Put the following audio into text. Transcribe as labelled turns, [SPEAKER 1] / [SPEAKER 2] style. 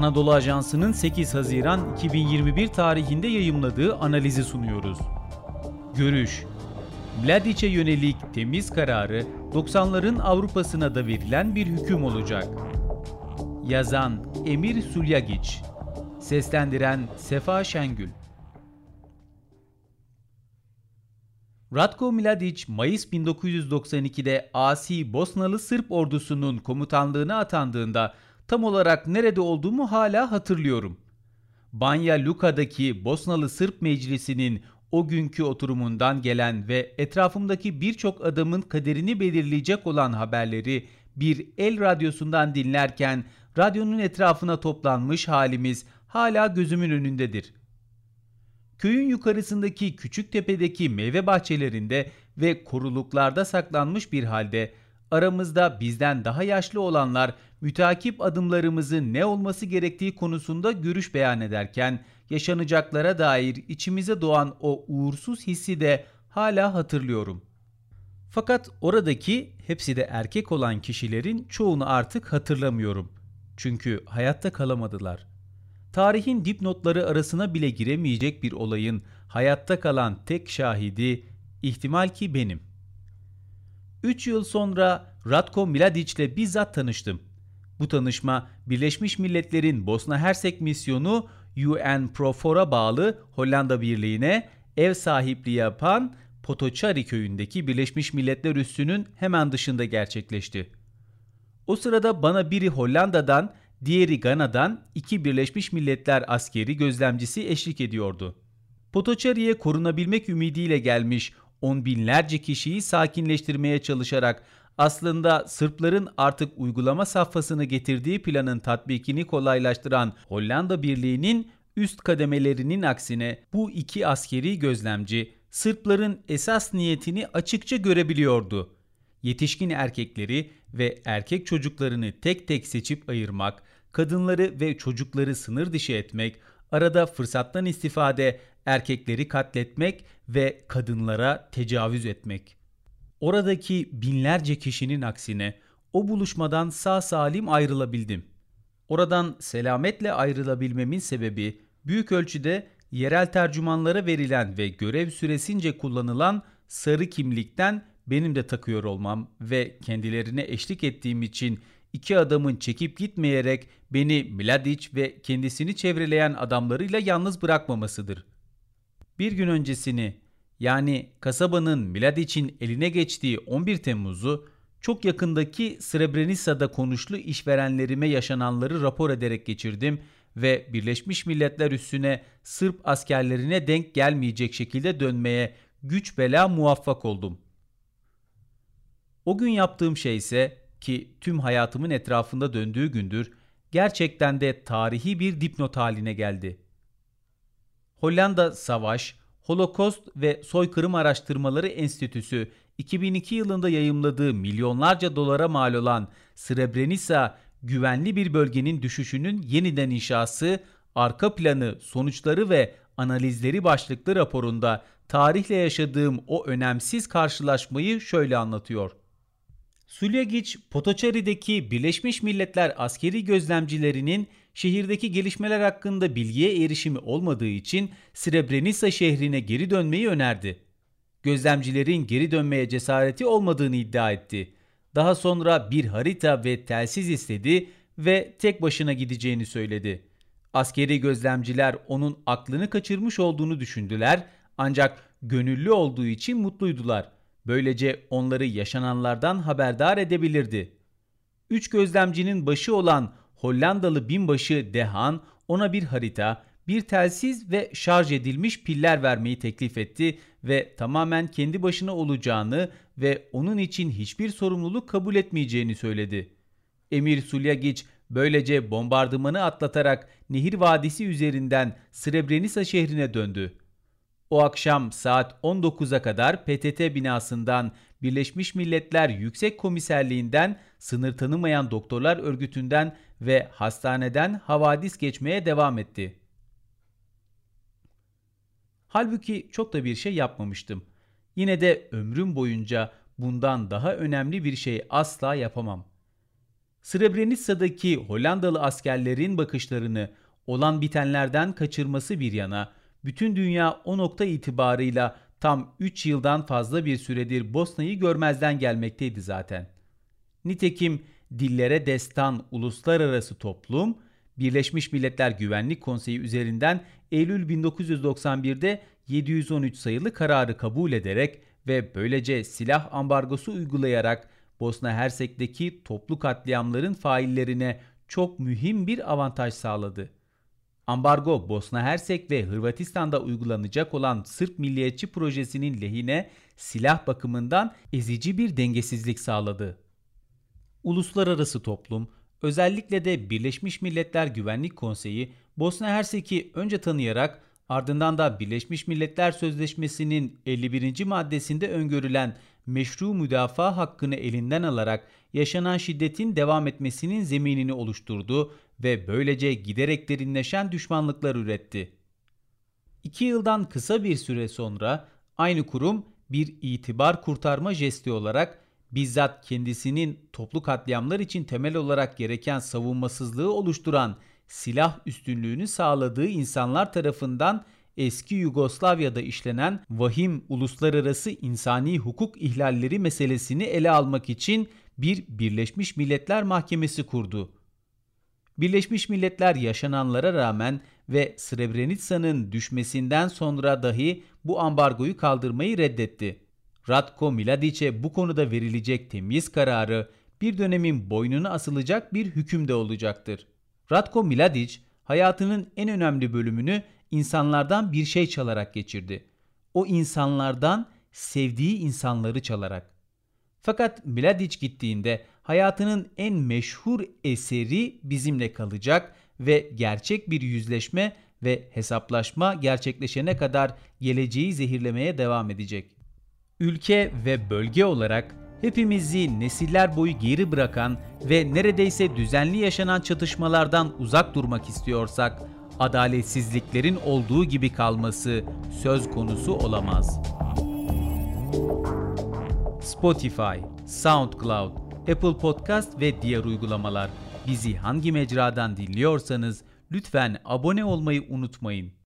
[SPEAKER 1] Anadolu Ajansı'nın 8 Haziran 2021 tarihinde yayımladığı analizi sunuyoruz. Görüş Mladiç'e yönelik temiz kararı 90'ların Avrupa'sına da verilen bir hüküm olacak. Yazan Emir Sulyagiç Seslendiren Sefa Şengül Ratko Mladic, Mayıs 1992'de asi Bosnalı Sırp ordusunun komutanlığına atandığında tam olarak nerede olduğumu hala hatırlıyorum. Banja Luka'daki Bosnalı Sırp Meclisi'nin o günkü oturumundan gelen ve etrafımdaki birçok adamın kaderini belirleyecek olan haberleri bir el radyosundan dinlerken radyonun etrafına toplanmış halimiz hala gözümün önündedir. Köyün yukarısındaki küçük tepedeki meyve bahçelerinde ve koruluklarda saklanmış bir halde aramızda bizden daha yaşlı olanlar mütakip adımlarımızın ne olması gerektiği konusunda görüş beyan ederken yaşanacaklara dair içimize doğan o uğursuz hissi de hala hatırlıyorum. Fakat oradaki hepsi de erkek olan kişilerin çoğunu artık hatırlamıyorum. Çünkü hayatta kalamadılar. Tarihin dipnotları arasına bile giremeyecek bir olayın hayatta kalan tek şahidi ihtimal ki benim. 3 yıl sonra Ratko Mladic ile bizzat tanıştım. Bu tanışma Birleşmiş Milletler'in Bosna Hersek misyonu UN Profor'a bağlı Hollanda Birliği'ne ev sahipliği yapan Potocari köyündeki Birleşmiş Milletler üssünün hemen dışında gerçekleşti. O sırada bana biri Hollanda'dan, diğeri Gana'dan iki Birleşmiş Milletler askeri gözlemcisi eşlik ediyordu. Potocari'ye korunabilmek ümidiyle gelmiş on binlerce kişiyi sakinleştirmeye çalışarak aslında Sırpların artık uygulama safhasını getirdiği planın tatbikini kolaylaştıran Hollanda Birliği'nin üst kademelerinin aksine bu iki askeri gözlemci Sırpların esas niyetini açıkça görebiliyordu. Yetişkin erkekleri ve erkek çocuklarını tek tek seçip ayırmak, kadınları ve çocukları sınır dışı etmek, arada fırsattan istifade erkekleri katletmek ve kadınlara tecavüz etmek. Oradaki binlerce kişinin aksine o buluşmadan sağ salim ayrılabildim. Oradan selametle ayrılabilmemin sebebi büyük ölçüde yerel tercümanlara verilen ve görev süresince kullanılan sarı kimlikten benim de takıyor olmam ve kendilerine eşlik ettiğim için iki adamın çekip gitmeyerek beni Mladic ve kendisini çevreleyen adamlarıyla yalnız bırakmamasıdır. Bir gün öncesini yani kasabanın Mladic'in eline geçtiği 11 Temmuz'u çok yakındaki Srebrenica'da konuşlu işverenlerime yaşananları rapor ederek geçirdim ve Birleşmiş Milletler üssüne Sırp askerlerine denk gelmeyecek şekilde dönmeye güç bela muvaffak oldum. O gün yaptığım şey ise ki tüm hayatımın etrafında döndüğü gündür gerçekten de tarihi bir dipnot haline geldi. Hollanda Savaş, Holokost ve Soykırım Araştırmaları Enstitüsü 2002 yılında yayımladığı milyonlarca dolara mal olan Srebrenica güvenli bir bölgenin düşüşünün yeniden inşası, arka planı, sonuçları ve analizleri başlıklı raporunda tarihle yaşadığım o önemsiz karşılaşmayı şöyle anlatıyor. Suljagic, Potocari'deki Birleşmiş Milletler askeri gözlemcilerinin şehirdeki gelişmeler hakkında bilgiye erişimi olmadığı için Srebrenica şehrine geri dönmeyi önerdi. Gözlemcilerin geri dönmeye cesareti olmadığını iddia etti. Daha sonra bir harita ve telsiz istedi ve tek başına gideceğini söyledi. Askeri gözlemciler onun aklını kaçırmış olduğunu düşündüler ancak gönüllü olduğu için mutluydular. Böylece onları yaşananlardan haberdar edebilirdi. Üç gözlemcinin başı olan Hollandalı binbaşı Dehan ona bir harita, bir telsiz ve şarj edilmiş piller vermeyi teklif etti ve tamamen kendi başına olacağını ve onun için hiçbir sorumluluk kabul etmeyeceğini söyledi. Emir Sulyagic böylece bombardımanı atlatarak Nehir Vadisi üzerinden Srebrenica şehrine döndü. O akşam saat 19'a kadar PTT binasından Birleşmiş Milletler Yüksek Komiserliğinden, sınır tanımayan doktorlar örgütünden ve hastaneden havadis geçmeye devam etti. Halbuki çok da bir şey yapmamıştım. Yine de ömrüm boyunca bundan daha önemli bir şey asla yapamam. Srebrenica'daki Hollandalı askerlerin bakışlarını olan bitenlerden kaçırması bir yana, bütün dünya o nokta itibarıyla tam 3 yıldan fazla bir süredir Bosna'yı görmezden gelmekteydi zaten. Nitekim dillere destan uluslararası toplum, Birleşmiş Milletler Güvenlik Konseyi üzerinden Eylül 1991'de 713 sayılı kararı kabul ederek ve böylece silah ambargosu uygulayarak Bosna Hersek'teki toplu katliamların faillerine çok mühim bir avantaj sağladı. Ambargo Bosna Hersek ve Hırvatistan'da uygulanacak olan Sırp Milliyetçi Projesi'nin lehine silah bakımından ezici bir dengesizlik sağladı. Uluslararası toplum, özellikle de Birleşmiş Milletler Güvenlik Konseyi Bosna Hersek'i önce tanıyarak ardından da Birleşmiş Milletler Sözleşmesi'nin 51. maddesinde öngörülen meşru müdafaa hakkını elinden alarak yaşanan şiddetin devam etmesinin zeminini oluşturdu ve böylece giderek derinleşen düşmanlıklar üretti. İki yıldan kısa bir süre sonra aynı kurum bir itibar kurtarma jesti olarak bizzat kendisinin toplu katliamlar için temel olarak gereken savunmasızlığı oluşturan silah üstünlüğünü sağladığı insanlar tarafından eski Yugoslavya'da işlenen vahim uluslararası insani hukuk ihlalleri meselesini ele almak için bir Birleşmiş Milletler Mahkemesi kurdu. Birleşmiş Milletler yaşananlara rağmen ve Srebrenica'nın düşmesinden sonra dahi bu ambargoyu kaldırmayı reddetti. Ratko Mladić'e bu konuda verilecek temyiz kararı bir dönemin boynuna asılacak bir hüküm de olacaktır. Ratko Mladić hayatının en önemli bölümünü insanlardan bir şey çalarak geçirdi. O insanlardan sevdiği insanları çalarak. Fakat Mladić gittiğinde hayatının en meşhur eseri bizimle kalacak ve gerçek bir yüzleşme ve hesaplaşma gerçekleşene kadar geleceği zehirlemeye devam edecek. Ülke ve bölge olarak hepimizi nesiller boyu geri bırakan ve neredeyse düzenli yaşanan çatışmalardan uzak durmak istiyorsak, adaletsizliklerin olduğu gibi kalması söz konusu olamaz. Spotify, SoundCloud, Apple Podcast ve diğer uygulamalar. Bizi hangi mecradan dinliyorsanız lütfen abone olmayı unutmayın.